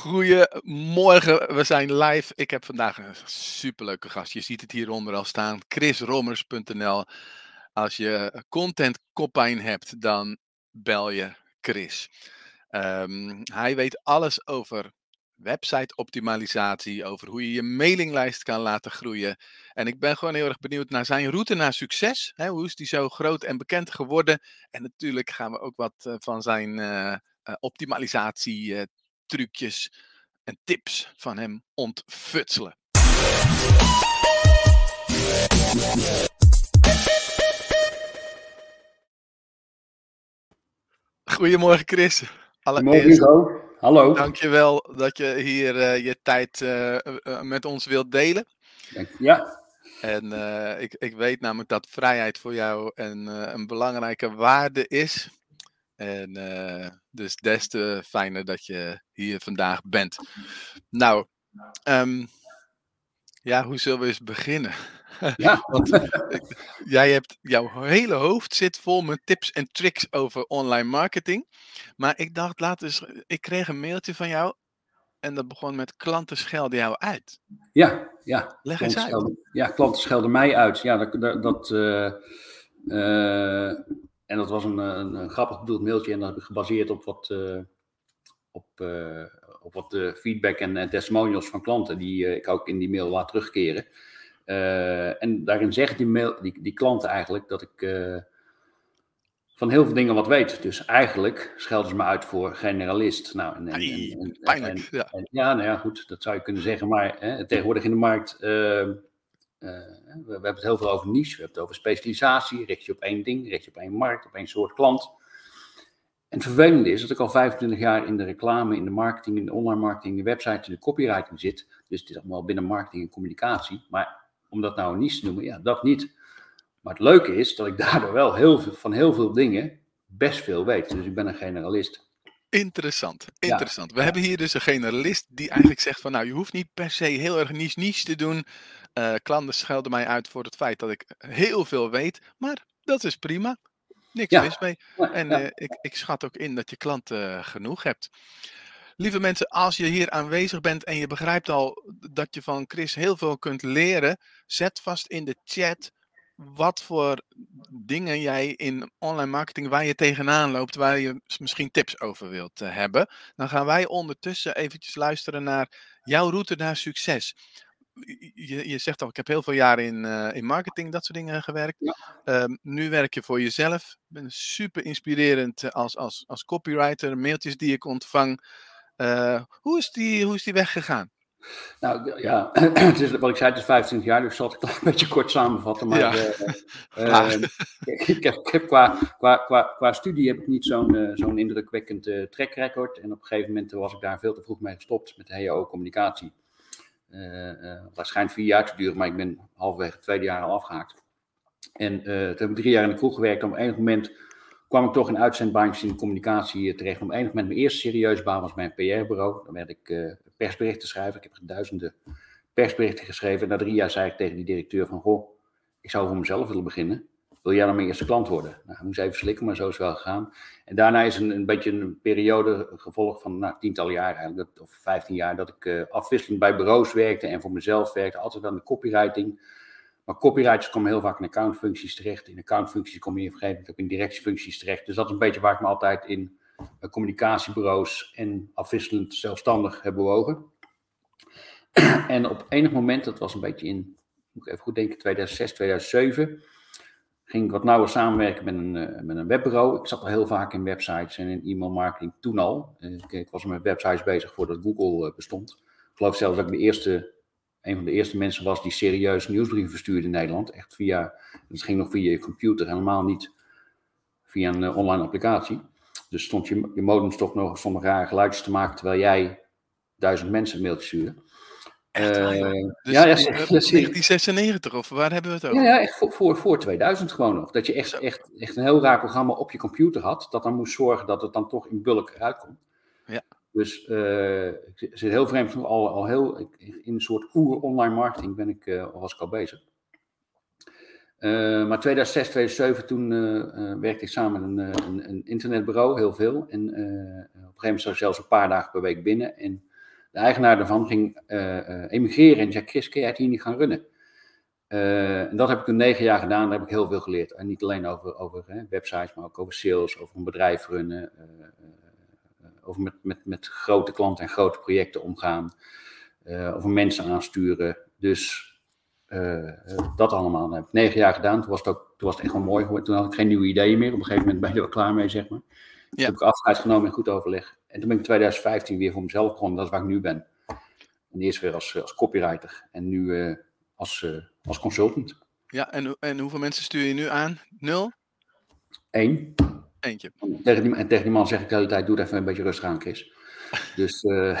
Goedemorgen, we zijn live. Ik heb vandaag een superleuke gast. Je ziet het hieronder al staan. chrisrommers.nl Als je content koppijn hebt, dan bel je Chris. Ehm, hij weet alles over website optimalisatie, over hoe je je mailinglijst kan laten groeien. En ik ben gewoon heel erg benieuwd naar zijn route naar succes. Hoe is die zo groot en bekend geworden? En natuurlijk gaan we ook wat eh, van zijn uh, optimalisatie trucjes en tips van hem ontfutselen. Goedemorgen Chris. Allereerst, Morgen, Hallo. Dankjewel dat je hier uh, je tijd uh, uh, met ons wilt delen. Ja. En ik, ik weet namelijk dat vrijheid voor jou een, een belangrijke waarde is. En uh, dus des te fijner dat je hier vandaag bent. Nou, um, ja, hoe zullen we eens beginnen? Ja. Want eh, jij hebt, jouw hele hoofd zit vol met tips en tricks over online marketing. Maar ik dacht, laat eens, ik kreeg een mailtje van jou en dat begon met klanten schelden jou uit. Ja, ja. Leg eens uit. ja, klanten schelden mij uit. Ja, dat, dat, dat uh, uh, en dat was een, een, een, grappig bedoeld mailtje en dat heb ik gebaseerd op wat, uh, op, uh, op wat uh, feedback en testimonials van klanten die ik ook in die mail laat terugkeren. en daarin zegt die, mail, die, die klanten eigenlijk dat ik van heel veel dingen wat weet. Dus eigenlijk schelden ze me uit voor generalist. Nou, en, en, en, pijnlijk, ja. ja, nou ja, goed, dat zou je kunnen zeggen. Maar hè, tegenwoordig in de markt we, we, hebben het heel veel over niche, we hebben het over specialisatie, richt je op één ding, richt je op één markt, op één soort klant. En het vervelende is dat ik al 25 jaar in de reclame, in de marketing, in de online marketing, in de website, in de copywriting zit. Dus het is allemaal binnen marketing en communicatie. Maar om dat nou een niche te noemen, ja, dat niet. Maar het leuke is dat ik daardoor wel heel veel, van heel veel dingen best veel weet. Dus ik ben een generalist. Interessant, interessant. We hebben hier dus een generalist die eigenlijk zegt van nou, je hoeft niet per se heel erg niche niche te doen. Uh, klanten schelden mij uit voor het feit dat ik heel veel weet, maar dat is prima. Niks mis mee. En uh, ik, ik, schat ook in dat je klanten uh, genoeg hebt. Lieve mensen, als je hier aanwezig bent en je begrijpt al dat je van Chris heel veel kunt leren, zet vast in de chat wat voor dingen jij in online marketing, waar je tegenaan loopt, waar je misschien tips over wilt hebben. Dan gaan wij ondertussen eventjes luisteren naar jouw route naar succes je, je zegt al, ik heb heel veel jaren in, uh, in marketing, dat soort dingen gewerkt. Ja. Um, nu werk je voor jezelf. Ben super inspirerend eh, als, als, als copywriter, mailtjes die ik ontvang. Uh, hoe, is die, hoe is die weg gegaan? Nou ja, het is, wat ik zei, het is 25 jaar, dus zal ik het een beetje kort samenvatten. Maar ja. uh, ik, heb, ik heb qua, qua, qua, qua studie heb ik niet zo'n zo'n indrukwekkend track record. En op een gegeven moment was ik daar veel te vroeg mee gestopt met de HO communicatie. Uh, waarschijnlijk vier jaar te duren, maar ik ben halverwege het tweede jaar al afgehaakt. En uh, toen heb ik drie jaar in de kroeg gewerkt. Op enig moment kwam ik toch in uitzendbaantjes in de communicatie terecht. Op enig moment mijn eerste serieuze baan was bij een PR-bureau. Dan werd ik persberichten schrijven. Ik heb duizenden persberichten geschreven. En na drie jaar zei ik tegen die directeur van, goh, ik zou voor mezelf willen beginnen wil jij dan mijn eerste klant worden? Nou, moest even slikken, maar zo is het wel gegaan. En daarna is een, een beetje een periode gevolgd van nou, tientallen jaar eigenlijk, of vijftien jaar, dat ik uh, afwisselend bij bureaus werkte en voor mezelf werkte, altijd aan de copywriting. Maar copywriters komen heel vaak in accountfuncties terecht. In accountfuncties kom je vergeten ook in directiefuncties terecht. Dus dat is een beetje waar ik me altijd in uh, communicatiebureaus en afwisselend zelfstandig heb bewogen. en op enig moment, dat was een beetje in, moet ik even goed denken, 2006, 2007 ging ik wat nauwer samenwerken met een, uh, met een webbureau. Ik zat al heel vaak in websites en in e-mail marketing toen al. Uh, ik, was met websites bezig voordat Google uh, bestond. Ik geloof zelfs dat ik de eerste, een van de eerste mensen was die serieus nieuwsbrieven verstuurde in Nederland. Echt via, dat ging nog via je computer, helemaal niet via een online applicatie. Dus stond je, je modem toch nog, stond rare geluidjes te maken terwijl jij duizend mensen een mailtje stuurde. Echt, uh, dus ja, ja, 1996 of waar hebben we het over? Ja, ja echt voor, voor, voor 2000 gewoon nog. Dat je echt, echt, echt een heel raar programma op je computer had. Dat dan moest zorgen dat het dan toch in bulk eruit komt. Ja. Dus uh, ik zit heel vreemd al, al heel in een soort oer-online marketing ben ik, uh, was ik al bezig. Uh, maar 2006, 2007, toen werkte ik samen met een, een, een, internetbureau, heel veel. En op een gegeven moment zat ik zelfs een paar dagen per week binnen. En De eigenaar daarvan ging emigreren en zei, Chris, kun jij het hier niet gaan runnen? en dat heb ik toen negen jaar gedaan, daar heb ik heel veel geleerd. En niet alleen over, over hè, websites, maar ook over sales, over een bedrijf runnen, over met, met, met grote klanten en grote projecten omgaan, over mensen aansturen. Dus dat allemaal. Dat heb ik negen jaar gedaan. Toen was het, ook, toen was het echt wel mooi. Toen had ik geen nieuwe ideeën meer. Op een gegeven moment ben je er wel klaar mee, zeg maar. Toen heb ik afscheid genomen in goed overleg. En toen ben ik in 2015 weer voor mezelf begonnen. Dat is waar ik nu ben. En eerst weer als, als copywriter. En nu uh, als, uh, als consultant. Ja, en, en hoeveel mensen stuur je nu aan? Nul? Eén. Eentje. En tegen, die, en tegen die man zeg ik de hele tijd, doe het even een beetje rustig aan, Chris. Dus uh,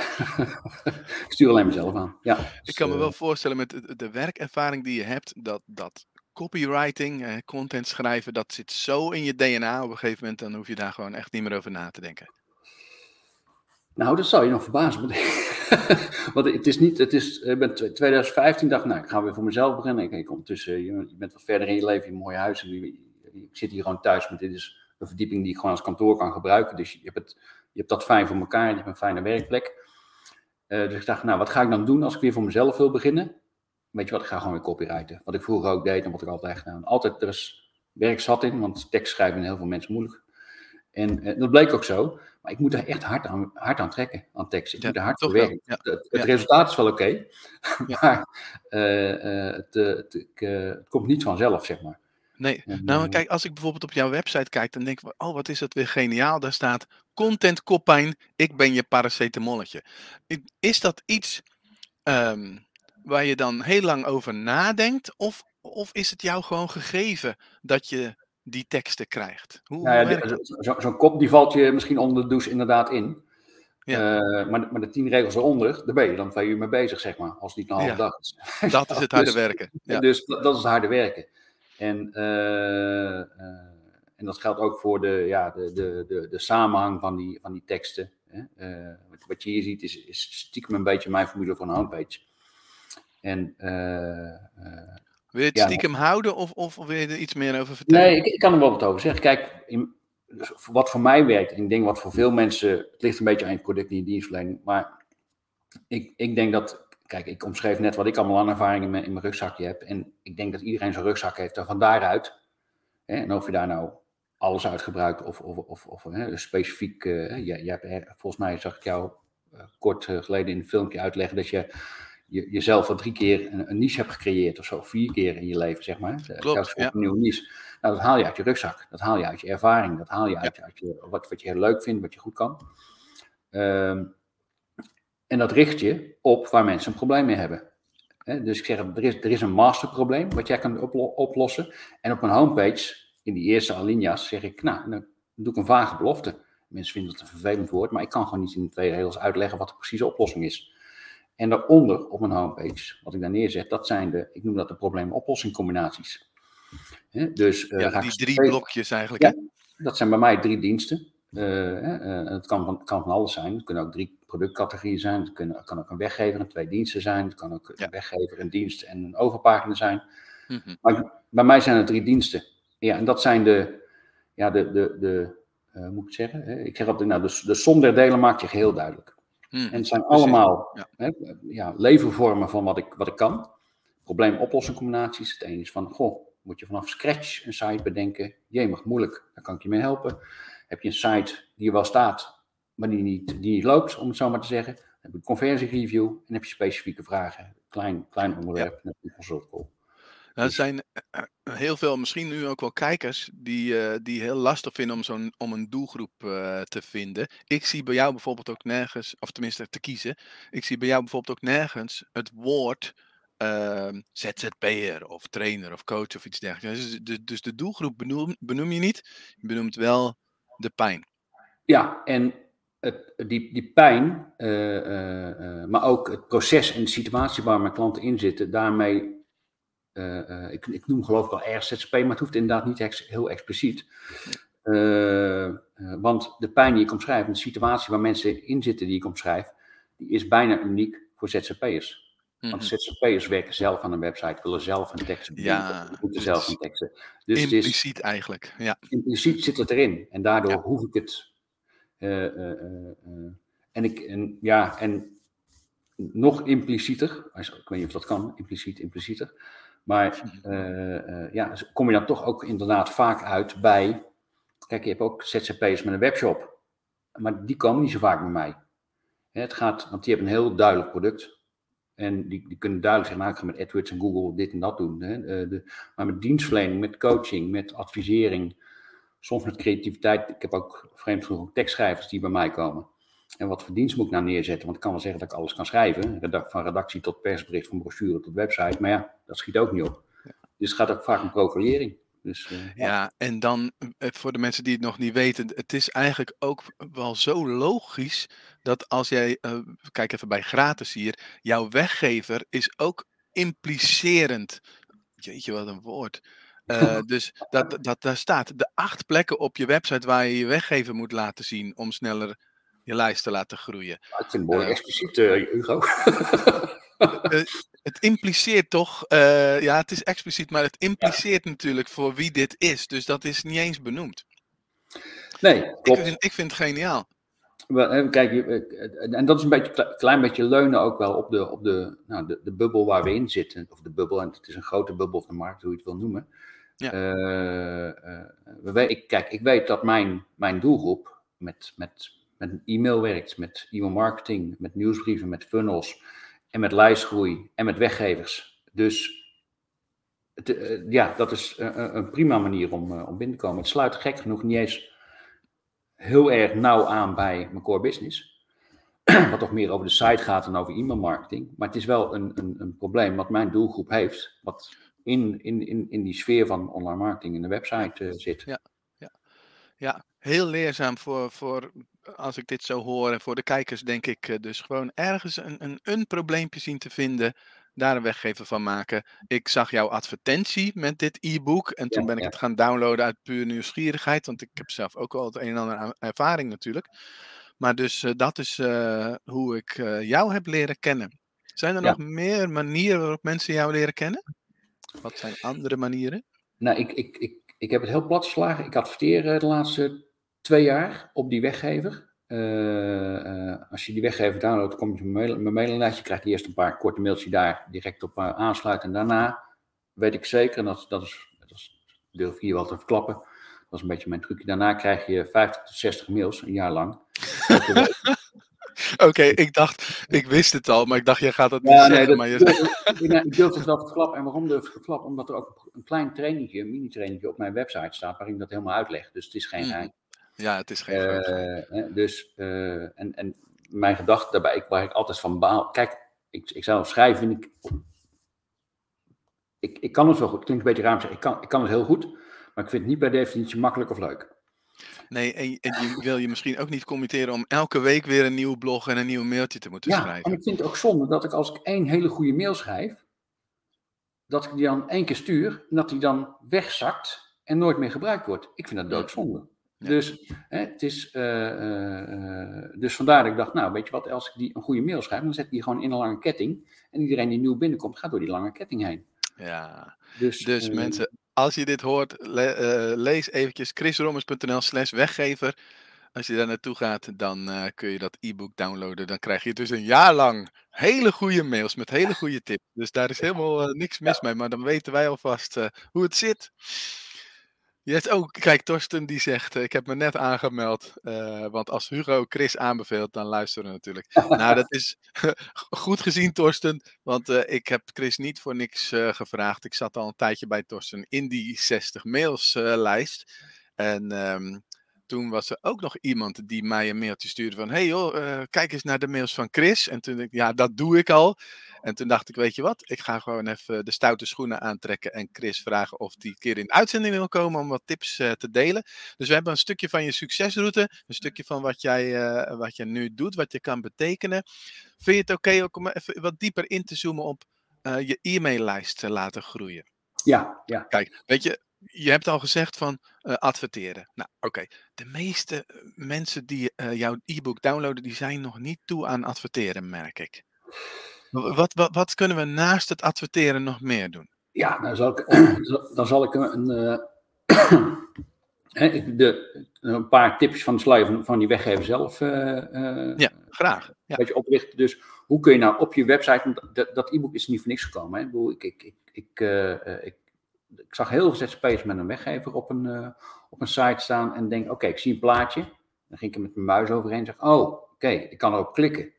ik stuur alleen mezelf aan. Ja, ik dus, kan me wel voorstellen met de, werkervaring die je hebt, dat, dat copywriting, eh, content schrijven, dat zit zo in je DNA op een gegeven moment, dan hoef je daar gewoon echt niet meer over na te denken. Nou, dat zou je nog verbazen. Want het is niet, het is, ik ben 2015 dacht, nou, ik ga weer voor mezelf beginnen. Ik, ik ondertussen, je, je bent wat verder in je leven, in een mooi huis. En ik zit hier gewoon thuis, maar dit is een verdieping die ik gewoon als kantoor kan gebruiken. Dus je hebt, het, je hebt dat fijn voor elkaar, je hebt een fijne werkplek. Uh, dus ik dacht, nou, wat ga ik dan doen als ik weer voor mezelf wil beginnen? weet je wat, ik ga gewoon weer copywriten. Wat ik vroeger ook deed en wat ik altijd gedaan. Altijd, er is werk zat in, want tekst schrijven heel veel mensen moeilijk. En dat bleek ook zo. Maar ik moet er echt hard aan, hard aan trekken, aan tekst. Ik moet er hard voor werken. Ja. Het, het resultaat is wel oké, okay, maar uh, uh, het, het, het, komt niet vanzelf, zeg maar. Nee, nou kijk, als ik bijvoorbeeld op jouw website kijk, dan denk ik, oh wat is dat weer geniaal. Daar staat content koppijn, ik ben je paracetamolletje. Is dat iets um, waar je dan heel lang over nadenkt? Of, of is het jou gewoon gegeven dat je die teksten krijgt? Hoe, nou ja, Zo'n zo kop die valt je misschien onder de douche inderdaad in. Ja. Uh, maar, maar, de tien regels eronder, daar ben je dan twee uur mee bezig, zeg maar. Als het niet een halve ja. dag is. Dat is het harde dus, werken. Ja. Dus dat, dat, is het harde werken. En, uh, uh, en dat geldt ook voor de, ja, de, de, de, de samenhang van die, van die teksten. Hè? Wat, wat, je hier ziet is, is stiekem een beetje mijn formule voor een homepage. En, wil je het stiekem houden of, of wil je er iets meer over vertellen? Nee, ik, ik kan er wel wat over zeggen. Kijk, in, wat voor mij werkt, en ik denk wat voor veel mensen, het ligt een beetje aan je product en je dienstverlening, maar ik, ik denk dat, kijk, ik omschreef net wat ik allemaal aan ervaring in mijn, in mijn rugzakje heb, en ik denk dat iedereen zijn rugzak heeft, en van daaruit, hè, en of je daar nou alles uit gebruikt of, of, of, of hè, specifiek, uh, je, je hebt, volgens mij zag ik jou uh, kort geleden in een filmpje uitleggen dat je je, jezelf al drie keer een, een, niche hebt gecreëerd of zo, vier keer in je leven, zeg maar. Klopt, ja. een nieuwe niche. Nou, dat haal je uit je rugzak, dat haal je uit je ervaring, dat haal je uit, ja. uit je, wat, wat je heel leuk vindt, wat je goed kan. Um, en dat richt je op waar mensen een probleem mee hebben. dus ik zeg, er is, er is een masterprobleem wat jij kan oplossen. En op mijn homepage, in die eerste alinea's, zeg ik, nou, dan doe ik een vage belofte. Mensen vinden het een vervelend woord, maar ik kan gewoon niet in twee regels uitleggen wat de precieze oplossing is. En daaronder op mijn homepage, wat ik daar neerzet, dat zijn de, ik noem dat de probleem-oplossing combinaties. dus, uh, ja, die drie blokjes eigenlijk. Ja, dat zijn bij mij drie diensten. Uh, uh, het kan van, kan van alles zijn. Het kunnen ook drie productcategorieën zijn. Het, kunnen, kan ook een weggever en twee diensten zijn. Het kan ook een weggever, een dienst en een overpagina zijn. Mm -hmm. Maar bij mij zijn het drie diensten. Ja, en dat zijn de, ja, de, de, de moet ik zeggen? Ik zeg altijd, nou, de, de som der delen maakt je geheel duidelijk. Hmm, en het zijn allemaal ja. Hè, ja, levervormen van wat ik, wat ik kan. Probleem-oplossing-combinaties. Het ene is van, goh, moet je vanaf scratch een site bedenken. Jemig, moeilijk, daar kan ik je mee helpen. Heb je een site die er wel staat, maar die niet, die niet loopt, om het zo maar te zeggen. Dan heb je een conversiereview en heb je specifieke vragen. Klein, klein onderwerp, ja. een consult call. Nou, er zijn eh, eh, heel veel, misschien nu ook wel kijkers, die, uh, die heel lastig vinden om, zo'n, om een doelgroep uh, te vinden. Ik zie bij jou bijvoorbeeld ook nergens, of tenminste te kiezen, ik zie bij jou bijvoorbeeld ook nergens het woord uh, ZZP'er of trainer of coach of iets dergelijks. Dus de, dus de doelgroep benoem, benoem je niet, je benoemt wel de pijn. Ja, en het, die, die pijn, maar ook het proces en de situatie waar mijn klanten in zitten, daarmee ik, ik, noem geloof ik ergens ZZP, maar het hoeft inderdaad niet ex, heel expliciet. Uh, want de pijn die ik omschrijf, de situatie waar mensen in zitten die ik omschrijf, die is bijna uniek voor ZZP'ers. Want mhm. ZZP'ers werken zelf aan een website, willen zelf een tekst ja, moeten zelf een teksten. Dus impliciet is, eigenlijk, ja. Impliciet zit het erin en daardoor hoef ik het. en ik, en, ja, en nog implicieter. Ik weet niet of dat kan, impliciet, implicieter. Maar ja, kom je dan toch ook inderdaad vaak uit bij. Kijk, je hebt ook ZZP'ers met een webshop. Maar die komen niet zo vaak bij mij. Het gaat, want die hebben een heel duidelijk product. En die, die kunnen duidelijk zeggen, nou, ik ga met AdWords en Google dit en dat doen. Hè. De, maar met dienstverlening, met coaching, met advisering, soms met creativiteit. Ik heb ook vreemd genoeg ook tekstschrijvers die bij mij komen. En wat voor dienst moet ik nou neerzetten? Want ik kan wel zeggen dat ik alles kan schrijven. Van redactie tot persbericht, van brochure tot website. Maar ja, dat schiet ook niet op. Dus het gaat ook vaak om profilering. Dus, uh, ja. en dan eh, voor de mensen die het nog niet weten, het is eigenlijk ook wel zo logisch dat als jij, uh, kijk even bij gratis hier, jouw weggever is ook implicerend. Jeetje, wat een woord. Uh, dus dat, dat, daar staat de acht plekken op je website waar je je weggever moet laten zien om sneller je lijst te laten groeien. ik vind het mooi uh, expliciet, Hugo. het impliceert toch, ja, het is expliciet, maar het impliceert ja. natuurlijk voor wie dit is. Dus dat is niet eens benoemd. Nee, klopt. Ik vind, ik vind het geniaal. Kijk, en dat is een beetje, klein beetje leunen ook wel op, de, op de, nou, de, de bubbel waar we in zitten. Of de bubbel, en het is een grote bubbel of de markt, hoe je het wil noemen. Ja. Uh, uh, we, ik, kijk, ik weet dat mijn, mijn doelgroep met, met, met e-mail werkt, met e-mail marketing, met nieuwsbrieven, met funnels en met lijstgroei en met weggevers. Dus het, uh, ja, dat is een, een prima manier om, om binnen te komen. Het sluit gek genoeg niet eens heel erg nauw aan bij mijn core business. Wat toch meer over de site gaat dan over e-mail marketing. Maar het is wel een, een, een probleem wat mijn doelgroep heeft. Wat in, in, in, in die sfeer van online marketing in de website zit. Ja, ja. heel leerzaam voor, voor, als ik dit zo hoor, en voor de kijkers denk ik uh, dus gewoon ergens een, een, een probleempje zien te vinden, daar een weggever van maken. Ik zag jouw advertentie met dit e-book en toen ja, ben ik ja. het gaan downloaden uit puur nieuwsgierigheid, want ik heb zelf ook al het een en ander ervaring natuurlijk. Maar dus uh, dat is hoe ik jou heb leren kennen. Zijn er nog meer manieren waarop mensen jou leren kennen? Wat zijn andere manieren? Nou, ik, ik, ik, ik heb het heel plat geslagen. Ik adverteer de laatste twee jaar op die weggever. Uh, uh, als je die weggever downloadt, kom je mijn mailinglijst. Je krijgt eerst een paar korte mails die daar direct op aansluiten. En daarna weet ik zeker, en dat, dat, is, dat is deel 4 wel te verklappen. Dat is een beetje mijn trucje. Daarna krijg je 50 tot 60 mails, een jaar lang. Oké, okay, ik dacht, ik wist het al, maar ik dacht, jij gaat het niet ja, zeggen. Nee, maar je... ik, ik durf het wel te. En waarom durf ik het verklappen? Omdat er ook een klein trainingje, een mini-trainingje op mijn website staat, waarin ik dat helemaal uitleg. Dus het is geen geheim. Ja, het is geen uh, Dus, uh, en, en mijn gedachte daarbij, waar ik altijd van baal. Kijk, ik, ik zou schrijven, vind ik, ik. Ik kan het wel goed, klinkt een beetje raar, ik kan, ik kan het heel goed, maar ik vind het niet bij definitie makkelijk of leuk. Nee, en, en je wil je misschien ook niet committeren om elke week weer een nieuw blog en een nieuw mailtje te moeten ja, schrijven. En ik vind het ook zonde dat ik als ik één hele goede mail schrijf, dat ik die dan één keer stuur en dat die dan wegzakt en nooit meer gebruikt wordt. Ik vind dat doodzonde. Ja. Dus, hè, het is, uh, uh, dus vandaar dat ik dacht, nou weet je wat, als ik die een goede mail schrijf, dan zet ik die gewoon in een lange ketting. En iedereen die nieuw binnenkomt, gaat door die lange ketting heen. Ja, dus, dus mensen, als je dit hoort, le uh, lees eventjes chrisrommers.nl slash weggever. Als je daar naartoe gaat, dan uh, kun je dat e-book downloaden. Dan krijg je dus een jaar lang hele goede mails met hele goede tips. Dus daar is helemaal uh, niks mis mee. Maar dan weten wij alvast hoe het zit. Yes, oh, kijk, Torsten die zegt, ik heb me net aangemeld, uh, want als Hugo Chris aanbeveelt, dan luisteren we natuurlijk. nou, dat is goed gezien, Torsten, want uh, ik heb Chris niet voor niks gevraagd. Ik zat al een tijdje bij Torsten in die 60 mails lijst. En um, toen was er ook nog iemand die mij een mailtje stuurde van, hey joh, kijk eens naar de mails van Chris. En toen dacht ik, ja, dat doe ik al. En toen dacht ik, weet je wat, ik ga gewoon even de stoute schoenen aantrekken en Chris vragen of die een keer in de uitzending wil komen om wat tips uh, te delen. Dus we hebben een stukje van je succesroute, een stukje van wat jij, uh, wat jij nu doet, wat je kan betekenen. Vind je het oké okay om even wat dieper in te zoomen op je e-maillijst te laten groeien? Ja, ja. Kijk, weet je, je hebt al gezegd van uh, adverteren. Nou, oké. Okay. De meeste mensen die uh, jouw e-book downloaden, die zijn nog niet toe aan adverteren, merk ik. Wat, wat, wat, kunnen we naast het adverteren nog meer doen? Ja, dan zal ik, dan zal ik een, uh, de, een paar tips van de sluier van, van die weggever zelf. Uh, ja, graag. Ja. Beetje oplichten. Dus hoe kun je nou op je website, dat, dat e-book is niet voor niks gekomen. Hè? Ik, ik, ik, ik, ik, ik, zag heel veel ZZP'ers met een weggever op een, op een site staan en denk, oké, ik zie een plaatje. Dan ging ik er met mijn muis overheen en zeg, oh, oké, ik kan erop klikken.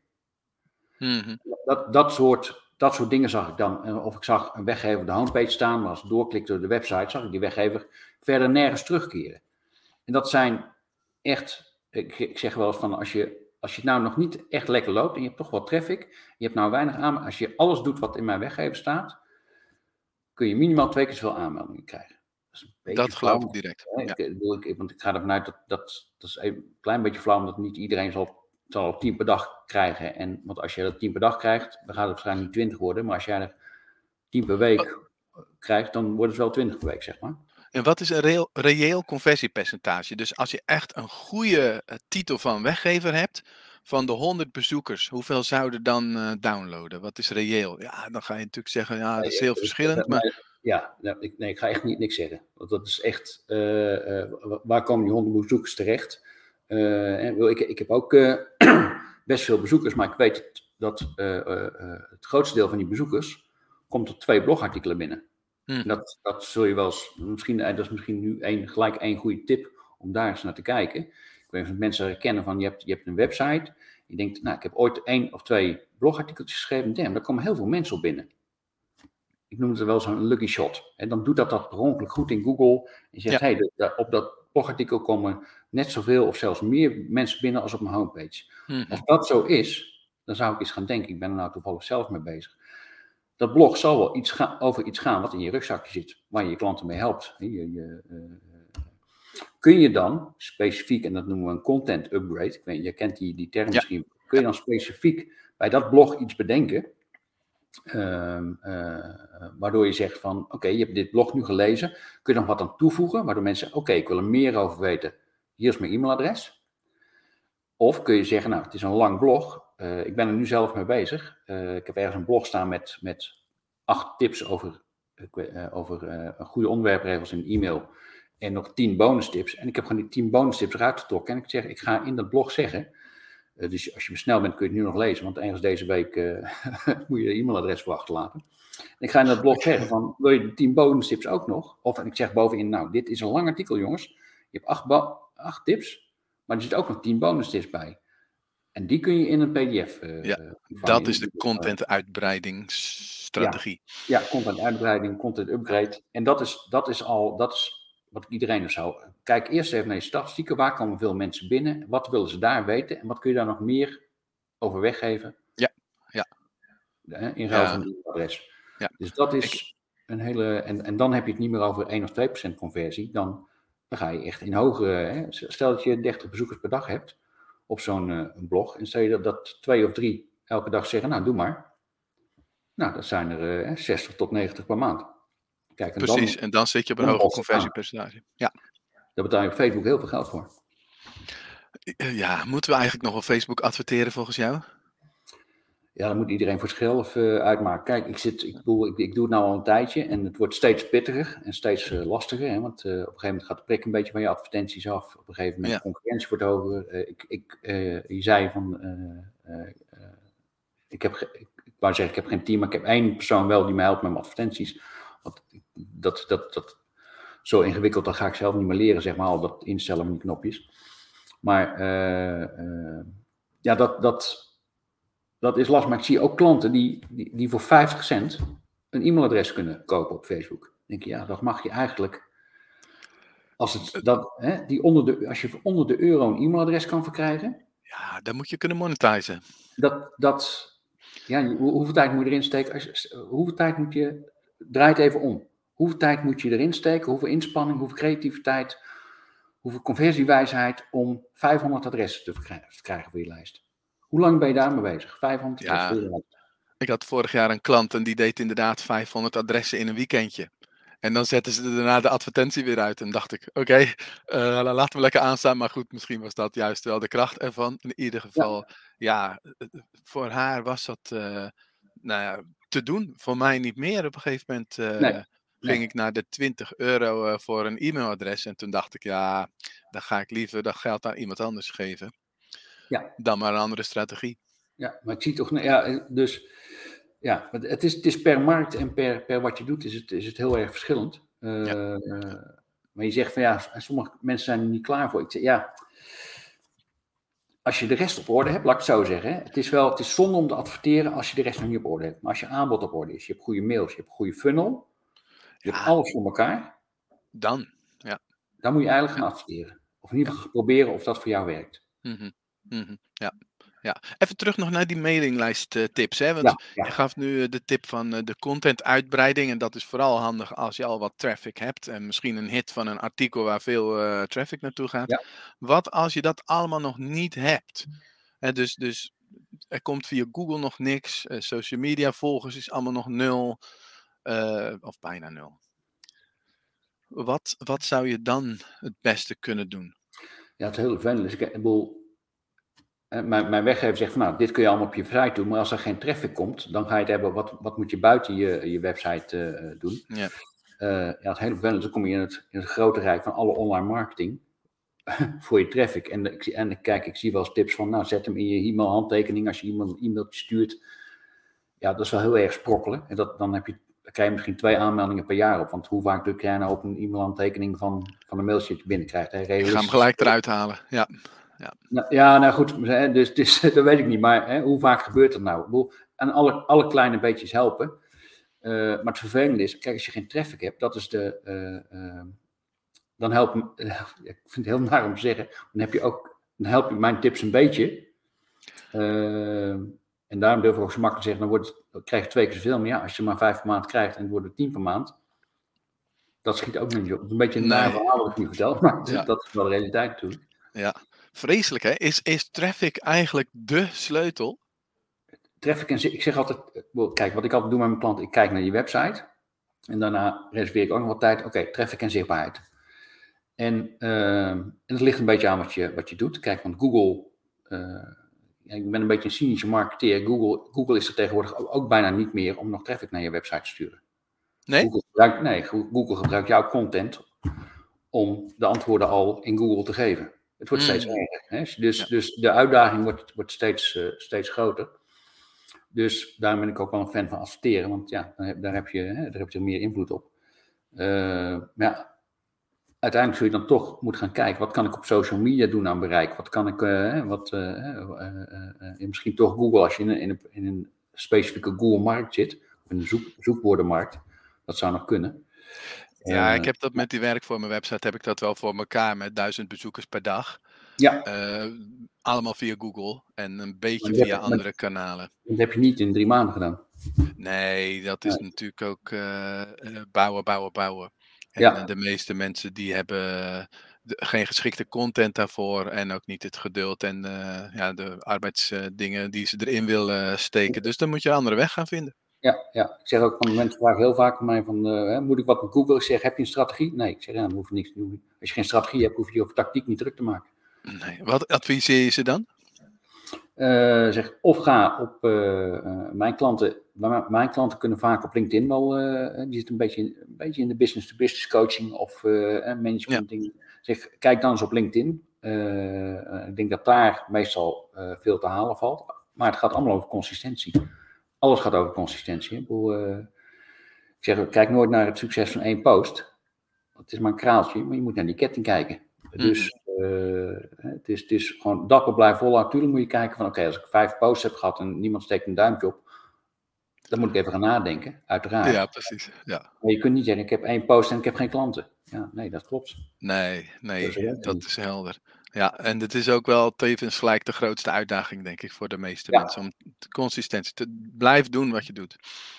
Mhm. dat, dat, soort, dat soort dingen zag ik dan. Of ik zag een weggever op de homepage staan, maar als ik doorklikte door de website, zag ik die weggever verder nergens terugkeren. En dat zijn echt, ik, ik zeg wel eens van, als je, als je het nou nog niet echt lekker loopt en je hebt toch wat traffic, je hebt nou weinig aan, als je alles doet wat in mijn weggever staat, kun je minimaal twee keer zoveel aanmeldingen krijgen. Dat, dat geloof ik direct. Ja. Ik, ik, want ik ga ervan uit dat, dat, dat is een klein beetje flauw, omdat niet iedereen zal zal tien per dag krijgen. En, want als je er tien per dag krijgt, dan gaat het waarschijnlijk niet 20 worden. Maar als jij er tien per week krijgt, dan wordt het wel 20 per week, zeg maar. En wat is een reëel, reëel conversiepercentage? Dus als je echt een goede eh, titel van weggever hebt, van de 100 bezoekers, hoeveel zouden dan uh, downloaden? Wat is reëel? Ja, dan ga je natuurlijk zeggen, ja, dat is heel verschillend. Maar... Ja, ik, nee, ik ga echt niet niks zeggen. Want dat is echt, uh, waar komen die 100 bezoekers terecht? Ik, ik heb ook best veel bezoekers, maar ik weet dat het grootste deel van die bezoekers komt op twee blogartikelen binnen. Hmm. Dat, dat zul je wel eens, misschien, dat is misschien nu een, gelijk één goede tip om daar eens naar te kijken. Mensen herkennen van, je hebt, je hebt een website, je denkt, nou, ik heb ooit één of twee blogartikeltjes geschreven, damn, daar komen heel veel mensen op binnen. Ik noem het wel zo'n lucky shot. En dan doet dat dat per ongeluk goed in Google. En zegt, hé, hey, op dat blogartikel komen net zoveel of zelfs meer mensen binnen als op mijn homepage. Hmm. Als dat zo is, dan zou ik eens gaan denken, ik ben er nou toevallig zelf mee bezig. Dat blog zal wel iets gaan, over iets gaan wat in je rugzakje zit, waar je je klanten mee helpt. Je, je, uh, kun je dan specifiek, en dat noemen we een content upgrade, ik weet, je kent die, die term misschien, kun je dan specifiek bij dat blog iets bedenken, uh, waardoor je zegt van, oké, je hebt dit blog nu gelezen, kun je nog wat aan toevoegen, waardoor mensen, oké, ik wil er meer over weten, hier is mijn e-mailadres. Of kun je zeggen, nou, het is een lang blog, uh, ik ben er nu zelf mee bezig. Uh, ik heb ergens een blog staan met, met acht tips over, over goede onderwerpregels in e-mail. En nog tien bonus tips. En ik heb gewoon die tien bonus tips eruit getrokken. En ik zeg, ik ga in dat blog zeggen. dus als je snel bent, kun je het nu nog lezen. Want ergens deze week moet je je e-mailadres voor achterlaten. En ik ga in dat blog zeggen van, wil je de tien bonus tips ook nog? Of en ik zeg bovenin, nou, dit is een lang artikel, jongens. Je hebt acht, acht tips, maar er zit ook nog tien bonus tips bij. En die kun je in een PDF. Uh, ja, dat is de content uitbreidingsstrategie. Ja, ja, content uitbreiding, content upgrade. En dat is, dat is al, dat is wat iedereen zou. Kijk eerst even naar je statistieken. Waar komen veel mensen binnen? Wat willen ze daar weten? En wat kun je daar nog meer over weggeven? Ja, ja. In ruil van die adres. Ja. Dus dat is een hele. En, en dan heb je het niet meer over 1 of 2 procent conversie. Dan dan ga je echt in hogere. Hè, stel dat je 30 bezoekers per dag hebt op zo'n uh, blog. En stel je dat, dat twee of drie elke dag zeggen: Nou, doe maar. Nou, dat zijn er uh, 60 tot 90 per maand. Kijk, en Precies, dan, en dan zit je op een hoger conversiepercentage. Ja. Daar betaal je op Facebook heel veel geld voor. Ja, moeten we eigenlijk nog op Facebook adverteren volgens jou? Ja, dan moet iedereen voor zichzelf uh, uitmaken. Kijk, ik, zit, ik, bedoel, ik, ik, doe het nou al een tijdje en het wordt steeds pittiger en steeds uh, lastiger. Hè, want uh, op een gegeven moment gaat de prik een beetje van je advertenties af. Op een gegeven moment de concurrentie wordt hoger. ik, ik, je zei van, ik heb, ik, ik wou zeggen, ik heb geen team, maar ik heb één persoon wel die mij helpt met mijn advertenties. Want dat, dat, dat, zo ingewikkeld, dat ga ik zelf niet meer leren, zeg maar, al dat instellen van die knopjes. Maar ja, dat... dat dat is lastig. Maar ik zie ook klanten die, die, die voor 50 cent een e-mailadres kunnen kopen op Facebook. Dan denk je, ja, dat mag je eigenlijk. Als, het, dat, hè, die onder de, als je onder de euro een e-mailadres kan verkrijgen. Ja, dan moet je kunnen monetizen. Dat, dat, ja, hoeveel tijd moet je erin steken? Als, hoeveel tijd moet je. Draai het even om. Hoeveel tijd moet je erin steken? Hoeveel inspanning, hoeveel creativiteit, hoeveel conversiewijsheid om 500 adressen te verkrijgen voor je lijst? Hoe lang ben je daarmee bezig? 500 ja, Ik had vorig jaar een klant en die deed inderdaad 500 adressen in een weekendje. En dan zetten ze daarna de advertentie weer uit. En dacht ik, oké, okay, uh, eh, laten we lekker aanstaan. Maar goed, misschien was dat juist wel de kracht ervan. In ieder geval, ja, eh, voor haar was dat uh, nou ja, te doen. Voor mij niet meer op een gegeven moment. Uh, nee. Ging ik naar de 20 euro voor een e-mailadres. En toen dacht ik, ja, dan ga ik liever dat geld aan iemand anders geven. Ja. Dan maar een andere strategie. Ja, maar ik zie toch, ja, dus ja, het is, het is per markt en per, per wat je doet is het, is het heel erg verschillend. Uh, maar je zegt van ja, sommige mensen zijn er niet klaar voor. Ik zeg ja, als je de rest op orde hebt, laat ik het zo zeggen. Het is wel, het is zonde om te adverteren als je de rest nog niet op orde hebt. Maar als je aanbod op orde is, je hebt goede mails, je hebt een goede funnel, je hebt alles voor elkaar. Dan, ja. Dan moet je eigenlijk gaan adverteren. Of in ieder geval proberen of dat voor jou werkt. Mm -hmm. Ja. Ja, even terug nog naar die mailinglijst uh, tips. Hè? Want je gaf nu eh, de tip van uh, de content uitbreiding. En dat is vooral handig als je al wat traffic hebt. En misschien een hit van een artikel waar veel traffic naartoe gaat. Wat als je dat allemaal nog niet hebt? Hè, dus, dus er komt via Google nog niks. social media volgers is allemaal nog nul. Of bijna nul. Wat, wat zou je dan het beste kunnen doen? Ja, het is heel fijn. Dus ik, bedoel, mijn, mijn weggever zegt van nou, dit kun je allemaal op je site doen, maar als er geen traffic komt, dan ga je het hebben, wat, wat moet je buiten je, je website uh, doen? Ja. Uh, ja, het hele vervelend, dan kom je in het, in het grote rijk van alle online marketing voor je traffic. En, ik, en kijk, ik zie wel eens tips van, nou, zet hem in je e-mail handtekening als je iemand een e-mailtje stuurt. Ja, dat is wel heel erg sprokkelen. En dat, dan heb je krijg je misschien twee aanmeldingen per jaar op. Want hoe vaak druk jij nou op een e-mailhandtekening van, van een mailtje dat je binnenkrijgt? Ik ga hem gelijk eruit halen, ja. Ja, nou, ja nou goed, dus, dus dat weet ik niet. Maar hè, hoe vaak gebeurt dat nou? En alle, alle kleine beetjes helpen. Uh, maar het vervelende is, kijk, als je geen traffic hebt, dat is de. Uh, uh, dan helpt. ik vind het heel naar om te zeggen. Dan heb je ook. Dan help je mijn tips een beetje. en daarom durf ik ook zo makkelijk te zeggen. Dan, wordt het, dan krijg je twee keer zoveel. Maar ja, als je maar vijf per maand krijgt en het wordt er tien per maand. Dat schiet ook niet op. Een beetje een nee. verhaal wat ik niet vertel. Maar dat is wel de realiteit natuurlijk. Ja, vreselijk, hè? Is, is traffic eigenlijk de sleutel? Traffic en ik zeg altijd, kijk, wat ik altijd doe met mijn klanten, ik kijk naar je website en daarna reserveer ik ook nog wat tijd. Oké, traffic en zichtbaarheid. En, uh, en het ligt een beetje aan wat je, wat je doet. Kijk, want Google, uh, ik ben een beetje een cynische marketeer. Google, Google is er tegenwoordig ook bijna niet meer om nog traffic naar je website te sturen. Nee? Google gebruikt, nee, Google gebruikt jouw content om de antwoorden al in Google te geven. Het wordt steeds mm. erger. Hè? Dus, dus de uitdaging wordt, wordt steeds, uh, steeds groter. Dus daarom ben ik ook wel een fan van adverteren, want ja, daar, daar heb, je, hè, daar heb je meer invloed op. Uh, maar ja, uiteindelijk zul je dan toch moeten gaan kijken, wat kan ik op social media doen aan bereik? Wat kan ik, uh, wat, misschien toch Google, als je in een, in een, in een specifieke Google-markt zit, of in een zoek, zoekwoordenmarkt, dat zou nog kunnen. Ja, ik heb dat met die werk voor mijn website, heb ik dat wel voor elkaar met duizend bezoekers per dag. Ja. Uh, allemaal via Google en een beetje via andere kanalen. Dat heb je niet in drie maanden gedaan. Nee, dat is natuurlijk ook uh, bouwen, bouwen, bouwen. En ja. de meeste mensen die hebben geen geschikte content daarvoor en ook niet het geduld en ja, de arbeidsdingen die ze erin willen steken. Dus dan moet je een andere weg gaan vinden. Ja, ja, ik zeg ook van mensen vragen heel vaak aan mij van, uh, moet ik wat met Google? Ik zeg, heb je een strategie? Nee, ik zeg, ja, dan hoef je niks te doen. Als je geen strategie hebt, hoef je je over tactiek niet druk te maken. Nee. Wat adviseer je ze dan? Uh, zeg, of ga op mijn klanten, mijn klanten kunnen vaak op LinkedIn wel, die zitten een beetje, een beetje in de business-to-business coaching of management ja. Zeg, kijk dan eens op LinkedIn. ik denk dat daar meestal veel te halen valt. Maar het gaat allemaal over consistentie alles gaat over consistentie. Ik, uh, ik zeg, kijk nooit naar het succes van één post. Het is maar een kraaltje, maar je moet naar die ketting kijken. Mhm. Dus uh, het, is, het is gewoon dapper blijven volhouden. Natuurlijk moet je kijken van, oké, als ik vijf posts heb gehad en niemand steekt een duimpje op, dan moet ik even gaan nadenken, uiteraard. Ja, precies. Ja. Maar je kunt niet zeggen, ik heb één post en ik heb geen klanten. Ja, nee, dat klopt. Nee, nee, dat is, dat is helder. Ja, en het is ook wel tevens gelijk de grootste uitdaging, denk ik, voor de meeste mensen. Om consistentie te blijven doen wat je doet.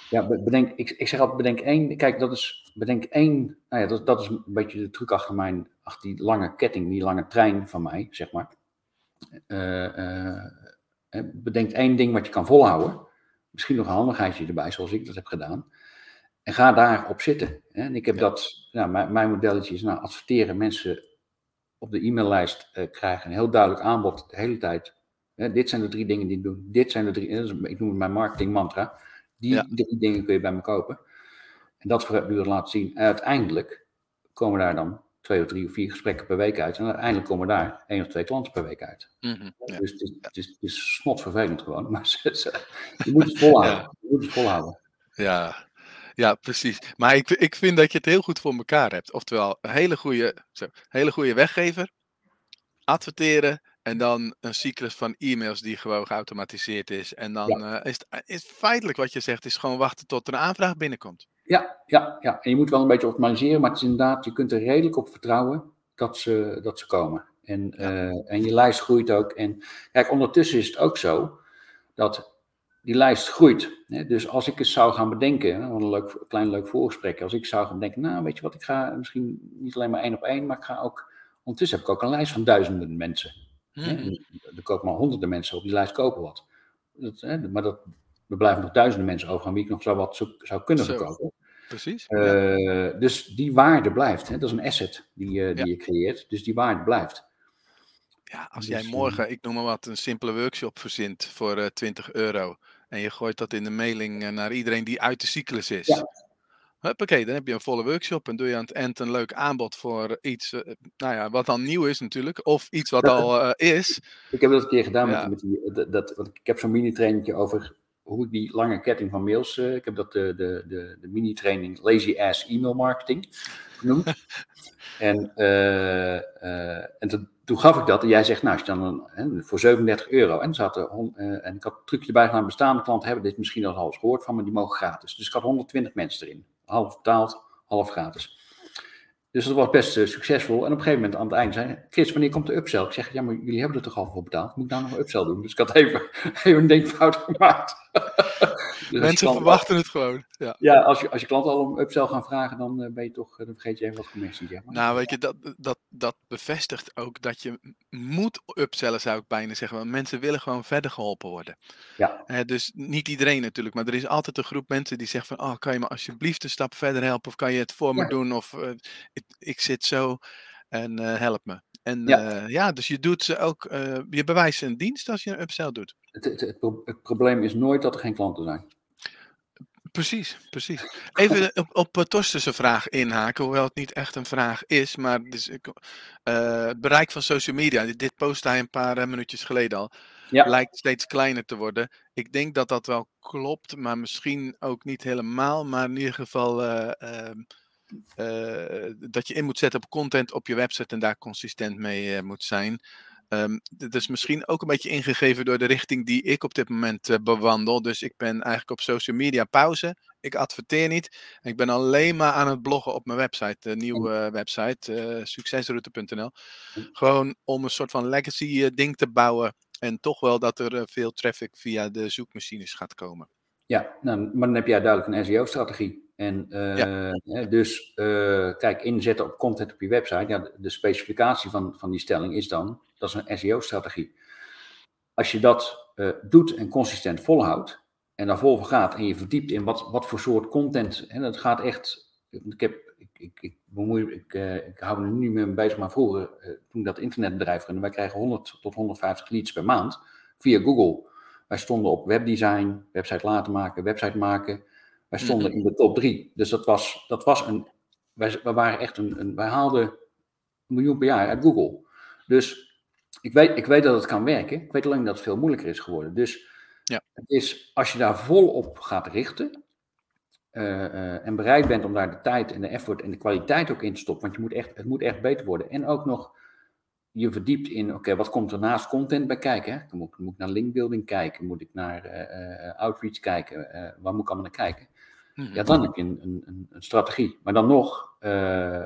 Ja, bedenk, ik, ik zeg altijd, bedenk één. Kijk, dat is, bedenk één. Nou ja, dat, dat is een beetje de truc achter, mijn, achter die lange ketting, die lange trein van mij, zeg maar. Uh, uh, bedenk één ding wat je kan volhouden. Misschien nog een handigheidje erbij, zoals ik dat heb gedaan. En ga daarop zitten. Hè? En ik heb dat, nou, mijn, mijn modelletje is nou adverteren mensen op de e-maillijst uh, krijgen. Een heel duidelijk aanbod de hele tijd. dit zijn de drie dingen die ik doe. Dit zijn de drie, ik noem het mijn marketing mantra. Die drie dingen kun je bij me kopen. En dat voortdurend laten zien. En uiteindelijk komen daar dan twee of drie of vier gesprekken per week uit. En uiteindelijk komen daar één of twee klanten per week uit. Mhm, dus het is, het, is, het gewoon. Maar je moet het volhouden. Ja. Je moet het volhouden. Ja, ja, precies. Maar ik, ik vind dat je het heel goed voor elkaar hebt. Oftewel, een hele goede, zo, hele goede weggever, adverteren en dan een cyclus van e-mails die gewoon geautomatiseerd is. En dan uh, is, het, is feitelijk wat je zegt, is gewoon wachten tot er een aanvraag binnenkomt. Ja, ja, ja. En je moet wel een beetje optimaliseren, maar het is inderdaad, je kunt er redelijk op vertrouwen dat ze, dat ze komen. En, uh, en je lijst groeit ook. En kijk, ondertussen is het ook zo dat die lijst groeit. Dus als ik eens zou gaan bedenken, een leuk, klein leuk voorgesprek, als ik zou gaan denken, nou weet je wat, ik ga misschien niet alleen maar één op één, maar ik ga ook, ondertussen heb ik ook een lijst van duizenden mensen. Hmm. Er kopen maar honderden mensen op die lijst kopen wat. Dat, hè, maar dat, er blijven nog duizenden mensen over aan wie ik nog zou wat zou kunnen verkopen. Precies. Uh, Dus die waarde blijft. Hè? Dat is een asset die, uh, die je creëert. Dus die waarde blijft. Ja, als jij dus, morgen, ik noem maar wat, een simpele workshop verzint voor uh, 20 euro. En je gooit dat in de mailing naar iedereen die uit de cyclus is. Ja. Huppakee, dan heb je een volle workshop en doe je aan het eind een leuk aanbod voor iets, nou ja, wat dan nieuw is natuurlijk, of iets wat al is. Ik heb dat een keer gedaan met, met die, dat, dat, want ik heb zo'n mini-trainingje over hoe ik die lange ketting van mails, uh, ik heb dat de, de, de, de mini-training Lazy Ass E-mail Marketing genoemd. en uh, uh, en toen, toen, gaf ik dat en jij zegt, nou, als je dan een, voor 37 euro, en, zat er, en ik had een trucje erbij gedaan, bestaande klanten hebben dit misschien al half gehoord van, maar die mogen gratis. Dus ik had 120 mensen erin, half betaald, half gratis. Dus dat was best uh, succesvol. En op een gegeven moment aan het einde zei Chris, wanneer komt de upsell? Ik zeg, ja, maar jullie hebben er toch al voor betaald? Moet ik nou nog een upsell doen? Dus ik had even, even een denkfout gemaakt. Dus Mensen verwachten het gewoon. Ja, ja als, je, als je klanten al om upsell gaan vragen, dan uh, ben je toch, uh, dan vergeet je even wat commissie. Ja. Nou, weet je, dat, dat, dat bevestigt ook dat je moet upsellen, zou ik bijna zeggen. Want mensen willen gewoon verder geholpen worden. Ja. dus niet iedereen natuurlijk, maar er is altijd een groep mensen die zeggen van, oh, kan je me alsjeblieft een stap verder helpen? Of kan je het voor me doen? Of ik zit zo en uh, help me. En ja. Uh, ja. dus je doet ze ook, je bewijst een dienst als je een upsell doet. Het, het, het, het, probleem is nooit dat er geen klanten zijn. Precies, precies. Even op, op Torsten's vraag inhaken, hoewel het niet echt een vraag is, maar dus, het bereik van social media, dit, post hij een paar minuutjes geleden al, ja. lijkt steeds kleiner te worden. Ik denk dat dat wel klopt, maar misschien ook niet helemaal, maar in ieder geval ehm, uh, dat je in moet zetten op content op je website en daar consistent mee moet zijn. Um, dat is misschien ook een beetje ingegeven door de richting die ik op dit moment uh, bewandel. Dus ik ben eigenlijk op social media pauze. Ik adverteer niet. Ik ben alleen maar aan het bloggen op mijn website, de nieuwe website, succesroute.nl. Gewoon om een soort van legacy ding te bouwen. En toch wel dat er veel traffic via de zoekmachines gaat komen. Ja, nou, maar dan heb jij duidelijk een SEO-strategie. En uh, dus uh, kijk, inzetten op content op je website. Ja, de, specificatie van, van die stelling is dan, dat is een SEO-strategie. Als je dat uh, doet en consistent volhoudt, en daar vol gaat en je verdiept in wat, wat voor soort content, en dat gaat echt, ik heb, ik, ik, ik bemoei, ik, ik hou me nu niet meer bezig, maar vroeger, toen ik dat internetbedrijf runde, wij krijgen 100 tot 150 leads per maand via Google. Wij stonden op webdesign, website laten maken, website maken, wij stonden mhm. in de top drie. Dus dat was, dat was een. Wij, wij waren echt een, een. Wij haalden een miljoen per jaar uit Google. Dus ik weet, ik weet dat het kan werken. Ik weet alleen dat het veel moeilijker is geworden. Dus ja. het is, als je daar volop gaat richten. Uh, uh, en bereid bent om daar de tijd en de effort en de kwaliteit ook in te stoppen. Want je moet echt, het moet echt beter worden. En ook nog je verdiept in, oké, wat komt er naast content bij kijken? Hè? Dan, moet, moet ik naar linkbuilding kijken, moet ik naar uh, outreach kijken, waar moet ik allemaal naar kijken? Ja, mhm. dan heb je een, een, een strategie. Maar dan nog, uh,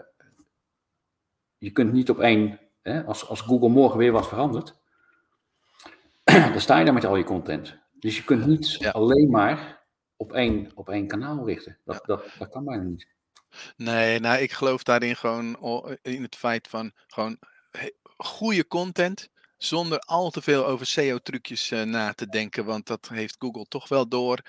je kunt niet op één, hè, als, als Google morgen weer wat verandert, dan sta je daar met al je content. Dus je kunt niet alleen maar op één, op één kanaal richten. Dat, dat, dat kan bijna niet. Nee, nou, ik geloof daarin gewoon in het feit van gewoon goede content zonder al te veel over SEO-trucjes uh, na te denken, want dat heeft Google toch wel door.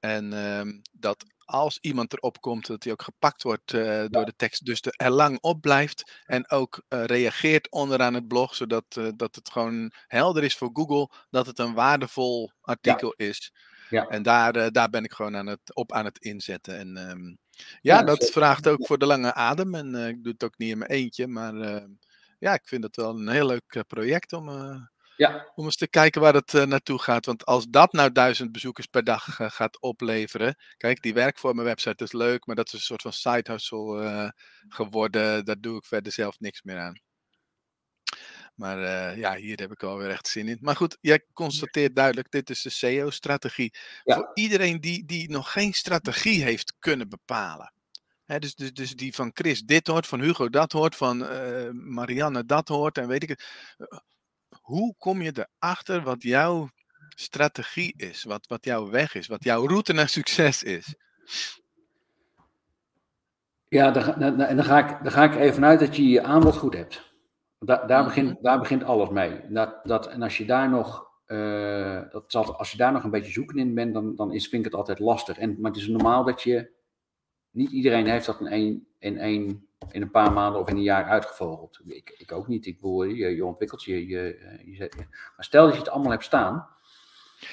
En um, dat als iemand erop komt, dat hij ook gepakt wordt uh, door de tekst. Dus er lang op blijft en ook uh, reageert onderaan het blog, zodat uh, dat het gewoon helder is voor Google dat het een waardevol artikel ja. is. Ja. En daar, daar ben ik gewoon aan het, op aan het inzetten. En um, Ja, dat vraagt ook voor de lange adem. En ik doe het ook niet in mijn eentje. Maar ja, ik vind het wel een heel leuk project om ja. Om eens te kijken waar het uh, naartoe gaat. Want als dat nou duizend bezoekers per dag uh, gaat opleveren. Kijk, die werkvormen website is leuk, maar dat is een soort van side hustle uh, geworden. Daar doe ik verder zelf niks meer aan. Maar ja, hier heb ik alweer echt zin in. Maar goed, jij constateert duidelijk, dit is de SEO-strategie. Ja. Voor iedereen die, die nog geen strategie heeft kunnen bepalen. He, dus, dus, dus die van Chris dit hoort, van Hugo dat hoort, van Marianne dat hoort en weet ik het hoe kom je erachter wat jouw strategie is, wat, wat jouw weg is, wat jouw route naar succes is? Ja, en dan, ga ik, dan ga ik even uit dat je je aanbod goed hebt. Da, daar, begint, mhm. daar begint alles mee. Dat, dat, en als je daar nog, uh, dat zal, als je daar nog een beetje zoeken in bent, dan, dan is, vind ik het altijd lastig. En, maar het is normaal dat je, niet iedereen heeft dat in één, in één in een paar maanden of in een jaar uitgevogeld. Ik, ik ook niet. Ik bedoel, je, je ontwikkelt je, je, je, Maar stel dat je het allemaal hebt staan.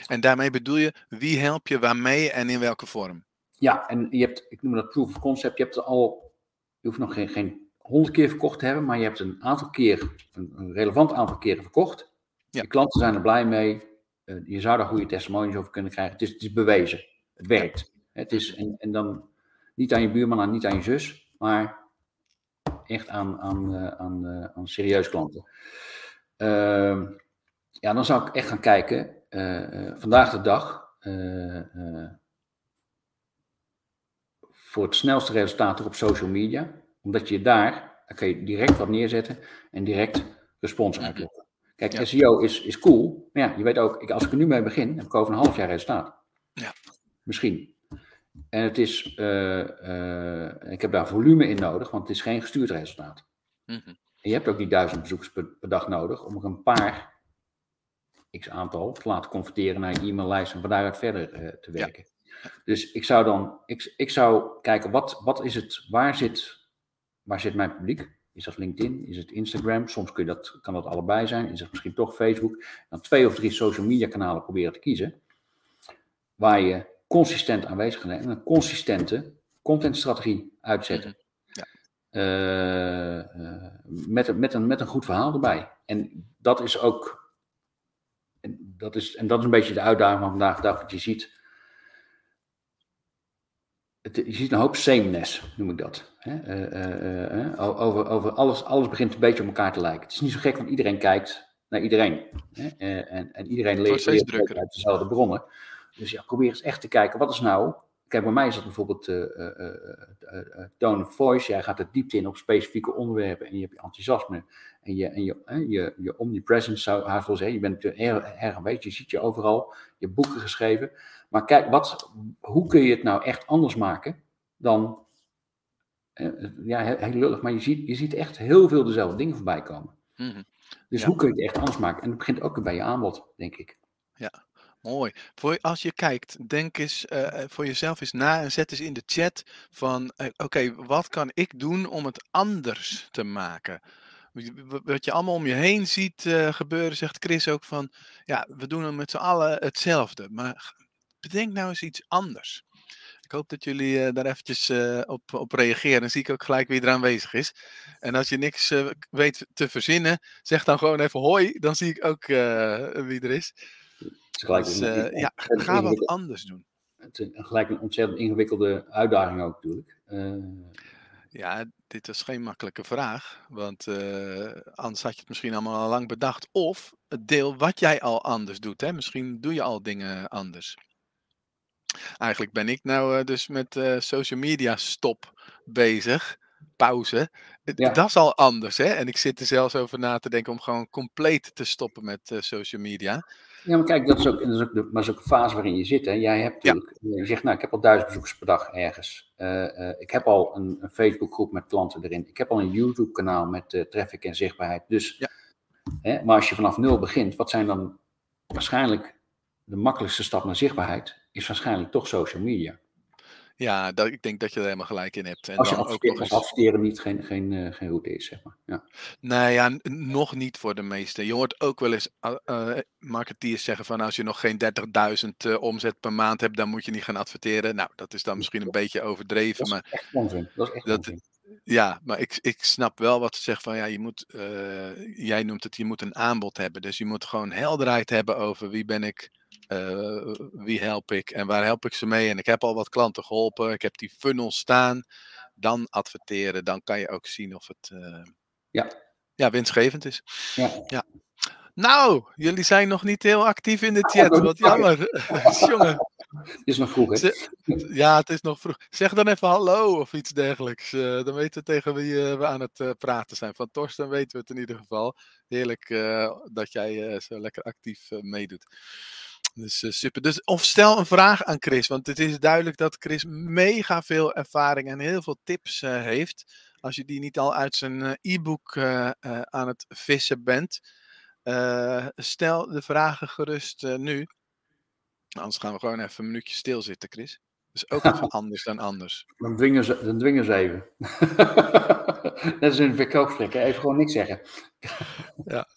En daarmee bedoel je, wie help je waarmee en in welke vorm? Ja, en je hebt, ik noem dat proof of concept, je hebt het al, je hoeft nog geen, geen honderd keer verkocht te hebben, maar je hebt een aantal keer, een, een relevant aantal keren verkocht. Ja. Je klanten zijn er blij mee. Uh, je zou daar goede testimonies over kunnen krijgen. Het is, het is bewezen. Het werkt. Het is, en, en dan niet aan je buurman en niet aan je zus, maar echt aan, aan, eh, aan, eh, aan serieus klanten. Ehm, ja, dan zou ik echt gaan kijken. Eh, vandaag de dag voor het snelste resultaat op social media. Omdat je daar, dan kan je direct wat neerzetten en direct respons mhm. uitlokken. Kijk, SEO is, is cool. Maar ja, je weet ook, ik, als ik er nu mee begin, heb ik over een half jaar resultaat. Ja. Misschien. En het is, eh, eh, ik heb daar volume in nodig, want het is geen gestuurd resultaat. Mhm. En je hebt ook die duizend bezoekers per, dag nodig om er een paar, x aantal, te laten converteren naar je e-maillijst en van daaruit verder uh, te werken. Dus ik zou dan, ik, ik zou kijken, wat, wat is het, waar zit, waar zit mijn publiek? Is dat LinkedIn? Is het Instagram? Soms kun je dat, kan dat allebei zijn. Is het misschien toch Facebook? Dan twee of drie social media kanalen proberen te kiezen. Waar je consistent aanwezig zijn en een consistente contentstrategie uitzetten. Mhm. Ja. Uh, uh, met, met, een, met een goed verhaal erbij. En dat is ook, en dat is, en dat is een beetje de uitdaging van vandaag de dag, wat je ziet. Het, je ziet een hoop sameness, noem ik dat. Hè? Uh, over, over alles, alles begint een beetje op elkaar te lijken. Het is niet zo gek, want iedereen kijkt naar iedereen. Hè? en, en iedereen leert, uit dezelfde bronnen. Dus ja, probeer eens echt te kijken, wat is nou... Kijk, bij mij is dat bijvoorbeeld uh, tone of voice. Jij gaat er diepte in op specifieke onderwerpen en je hebt je enthousiasme en je, en je, je, je omnipresence, zou haast wel zeggen. Je bent erg, erg aanwezig, je ziet je overal, je hebt boeken geschreven. Maar kijk, wat, hoe kun je het nou echt anders maken dan... ja, heel, lullig, maar je ziet, je ziet echt heel veel dezelfde dingen voorbij komen. Mhm. Dus hoe kun je het echt anders maken? En dat begint ook bij je aanbod, denk ik. Ja, Mooi. Voor, als je kijkt, denk eens uh, voor jezelf eens na en zet eens in de chat van, uh, oké, wat kan ik doen om het anders te maken? Wat je allemaal om je heen ziet gebeuren, zegt Chris ook van, ja, we doen met z'n allen hetzelfde, maar bedenk nou eens iets anders. Ik hoop dat jullie daar eventjes op, op reageren. Dan zie ik ook gelijk wie er aanwezig is. En als je niks weet te verzinnen, zeg dan gewoon even hoi. Dan zie ik ook wie er is. Dus, uh, ja, ga wat anders doen. Het is gelijk een ontzettend ingewikkelde uitdaging ook natuurlijk. Uh, ja, dit is geen makkelijke vraag, want uh, anders had je het misschien allemaal al lang bedacht. Of het deel wat jij al anders doet. Hè? Misschien doe je al dingen anders. Eigenlijk ben ik nou dus met social media stop bezig, pauze. Dat is al anders, hè? En ik zit er zelfs over na te denken om gewoon compleet te stoppen met social media. Ja, maar kijk, dat is ook, dat is ook, de, maar is ook een fase waarin je zit. Hè. Jij hebt natuurlijk, je zegt, nou, ik heb al duizend bezoekers per dag ergens. Uh, ik heb al een, een Facebookgroep met klanten erin. Ik heb al een YouTube-kanaal met uh, traffic en zichtbaarheid. Dus, ja. hè, maar als je vanaf nul begint, wat zijn dan waarschijnlijk de makkelijkste stap naar zichtbaarheid? Is waarschijnlijk toch social media. Ja, dat, ik denk dat je er helemaal gelijk in hebt. En als je dan ook eens... niet geen, geen, uh, geen route is, zeg maar. Ja. Nee, ja, nog niet voor de meeste. Je hoort ook wel eens uh, marketeers zeggen van als je nog geen 30.000 uh, omzet per maand hebt, dan moet je niet gaan adverteren. Nou, dat is dan misschien een beetje overdreven. Dat is maar echt onzin. Dat is echt dat, onzin. Ja, maar ik, ik snap wel wat ze zeggen van ja, je moet, jij noemt het, je moet een aanbod hebben. Dus je moet gewoon helderheid hebben over wie ben ik, uh, wie help ik en waar help ik ze mee? En ik heb al wat klanten geholpen. Ik heb die funnel staan. Dan adverteren. Dan kan je ook zien of het uh, ja. Ja, winstgevend is. Ja. ja. Nou, jullie zijn nog niet heel actief in de chat. Wat jammer. Jongen. Het is nog vroeg, hè? Ja, het is nog vroeg. Zeg dan even hallo of iets dergelijks. Uh, dan weten we tegen wie uh, we aan het uh, praten zijn. Van Torsten weten we het in ieder geval. Heerlijk dat jij zo lekker actief meedoet. Dus uh, super. Dus, of stel een vraag aan Chris, want het is duidelijk dat Chris mega veel ervaring en heel veel tips uh, heeft. Als je die niet al uit zijn uh, e-book aan het vissen bent, stel de vragen gerust nu. Anders gaan we gewoon even een minuutje stilzitten, Chris. Dus ook even anders dan anders. Dan dwingen ze, dan dwingen ze even. Dat is een verkoopsgesprek, even gewoon niks zeggen. ja.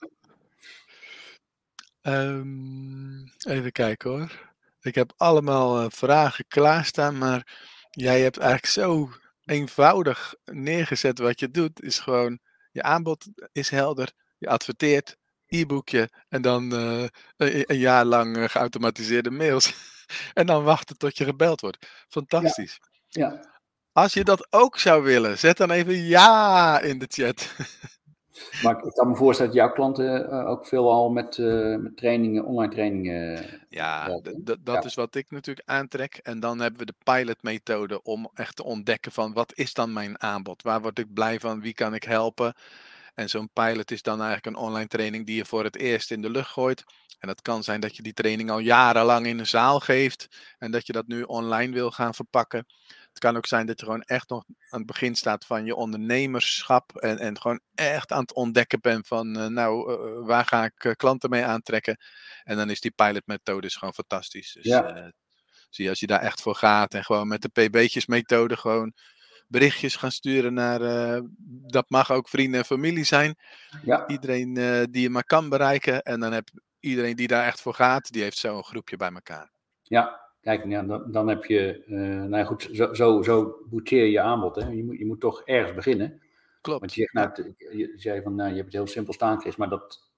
Um, even kijken hoor. Ik heb allemaal uh, vragen klaarstaan, maar jij hebt eigenlijk zo eenvoudig neergezet wat je doet. Is gewoon, je aanbod is helder, je adverteert, e-boekje en dan uh, een, jaar lang uh, geautomatiseerde mails. en dan wachten tot je gebeld wordt. Fantastisch. Ja. ja. Als je dat ook zou willen, zet dan even ja in de chat. Maar ik kan me voorstellen dat jouw klanten uh, ook veelal met, uh, met trainingen, online trainingen. Ja, dat is wat ik natuurlijk aantrek. En dan hebben we de pilotmethode om echt te ontdekken van wat is dan mijn aanbod? Waar word ik blij van? Wie kan ik helpen? En zo'n pilot is dan eigenlijk een online training die je voor het eerst in de lucht gooit. En dat kan zijn dat je die training al jarenlang in een zaal geeft en dat je dat nu online wil gaan verpakken. Het kan ook zijn dat je gewoon echt nog aan het begin staat van je ondernemerschap en, en gewoon echt aan het ontdekken bent van uh, nou, uh, waar ga ik klanten mee aantrekken. En dan is die pilotmethode dus gewoon fantastisch. Dus ja. zie je als je daar echt voor gaat en gewoon met de PB'tjes methode gewoon berichtjes gaan sturen naar, uh, dat mag ook vrienden en familie zijn. Ja. Iedereen uh, die je maar kan bereiken. En dan heb iedereen die daar echt voor gaat, die heeft zo een groepje bij elkaar. Ja, kijk, ja, dan, dan heb je, uh, nou ja, goed, zo, zo, zo boeteer je je aanbod. Hè. Je, moet, je moet toch ergens beginnen. Klopt. Want je, zegt, nou, je zei van, nou, je hebt het heel simpel staan, Chris, maar dat,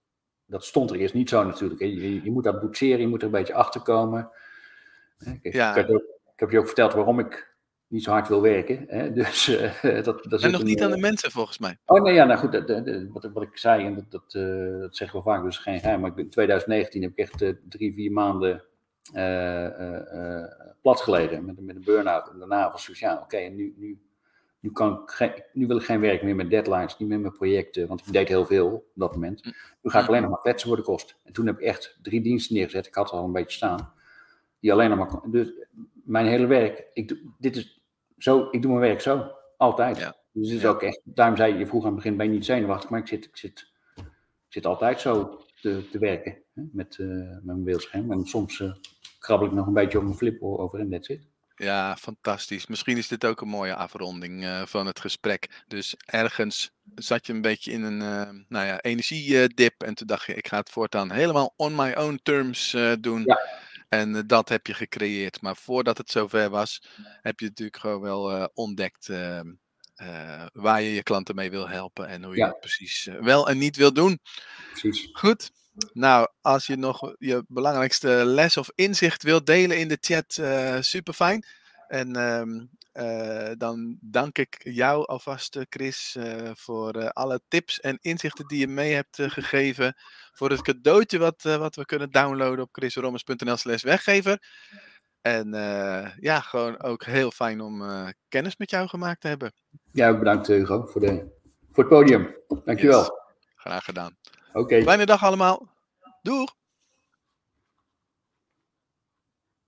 dat stond er eerst niet zo natuurlijk. Hè. Je, je moet dat boetseren, je moet er een beetje achter komen. Ik, ja. ik, heb, ik heb je ook verteld waarom ik niet zo hard wil werken. Hè? Dus, uh, dat, dat en nog een, niet aan de mensen volgens mij. Oh nee, ja, nou goed, dat, dat, wat, wat, ik zei, en dat, dat, uh, dat zeggen we vaak, dus geen geheim, maar in 2019 heb ik echt uh, drie, vier maanden plat gelegen met, met een burn-out. En daarna was het ja, oké, nu, nu, nu, kan ik geen, nu wil ik geen werk meer met deadlines, niet meer met projecten, want ik deed heel veel op dat moment. Nu ga ik alleen nog maar kletsen voor de kost. En toen heb ik echt drie diensten neergezet, ik had er al een beetje staan, die alleen nog maar, dus mijn hele werk, ik, dit is zo, ik doe mijn werk zo. Altijd. Ja. Dus het is Ja. ook echt, daarom zei je, je vroeg aan het begin, ben je niet zenuwachtig? Maar ik zit, ik zit, ik zit altijd zo te, te werken hè, met, eh, mijn beeldscherm. En soms eh, krabbel ik nog een beetje op mijn flip over en that's it. Ja, fantastisch. Misschien is dit ook een mooie afronding eh, van het gesprek. Dus ergens zat je een beetje in een nou ja, energiedip en toen dacht je, ik ga het voortaan helemaal on my own terms doen. Ja. En dat heb je gecreëerd. Maar voordat het zover was, heb je natuurlijk gewoon wel ontdekt eh, waar je je klanten mee wil helpen en hoe je Ja. het precies eh, wel en niet wil doen. Precies. Goed. Nou, als je nog je belangrijkste les of inzicht wilt delen in de chat, eh super fijn. En ehm, eh, dan dank ik jou alvast, Chris, voor alle tips en inzichten die je mee hebt gegeven. Voor het cadeautje wat, wat we kunnen downloaden op chrisrommers.nl slash weggever. En eh, ja, gewoon ook heel fijn om eh, kennis met jou gemaakt te hebben. Jij ook bedankt Hugo voor, de, voor het podium. Dankjewel. Yes. Graag gedaan. Oké. Fijne dag allemaal. Doeg!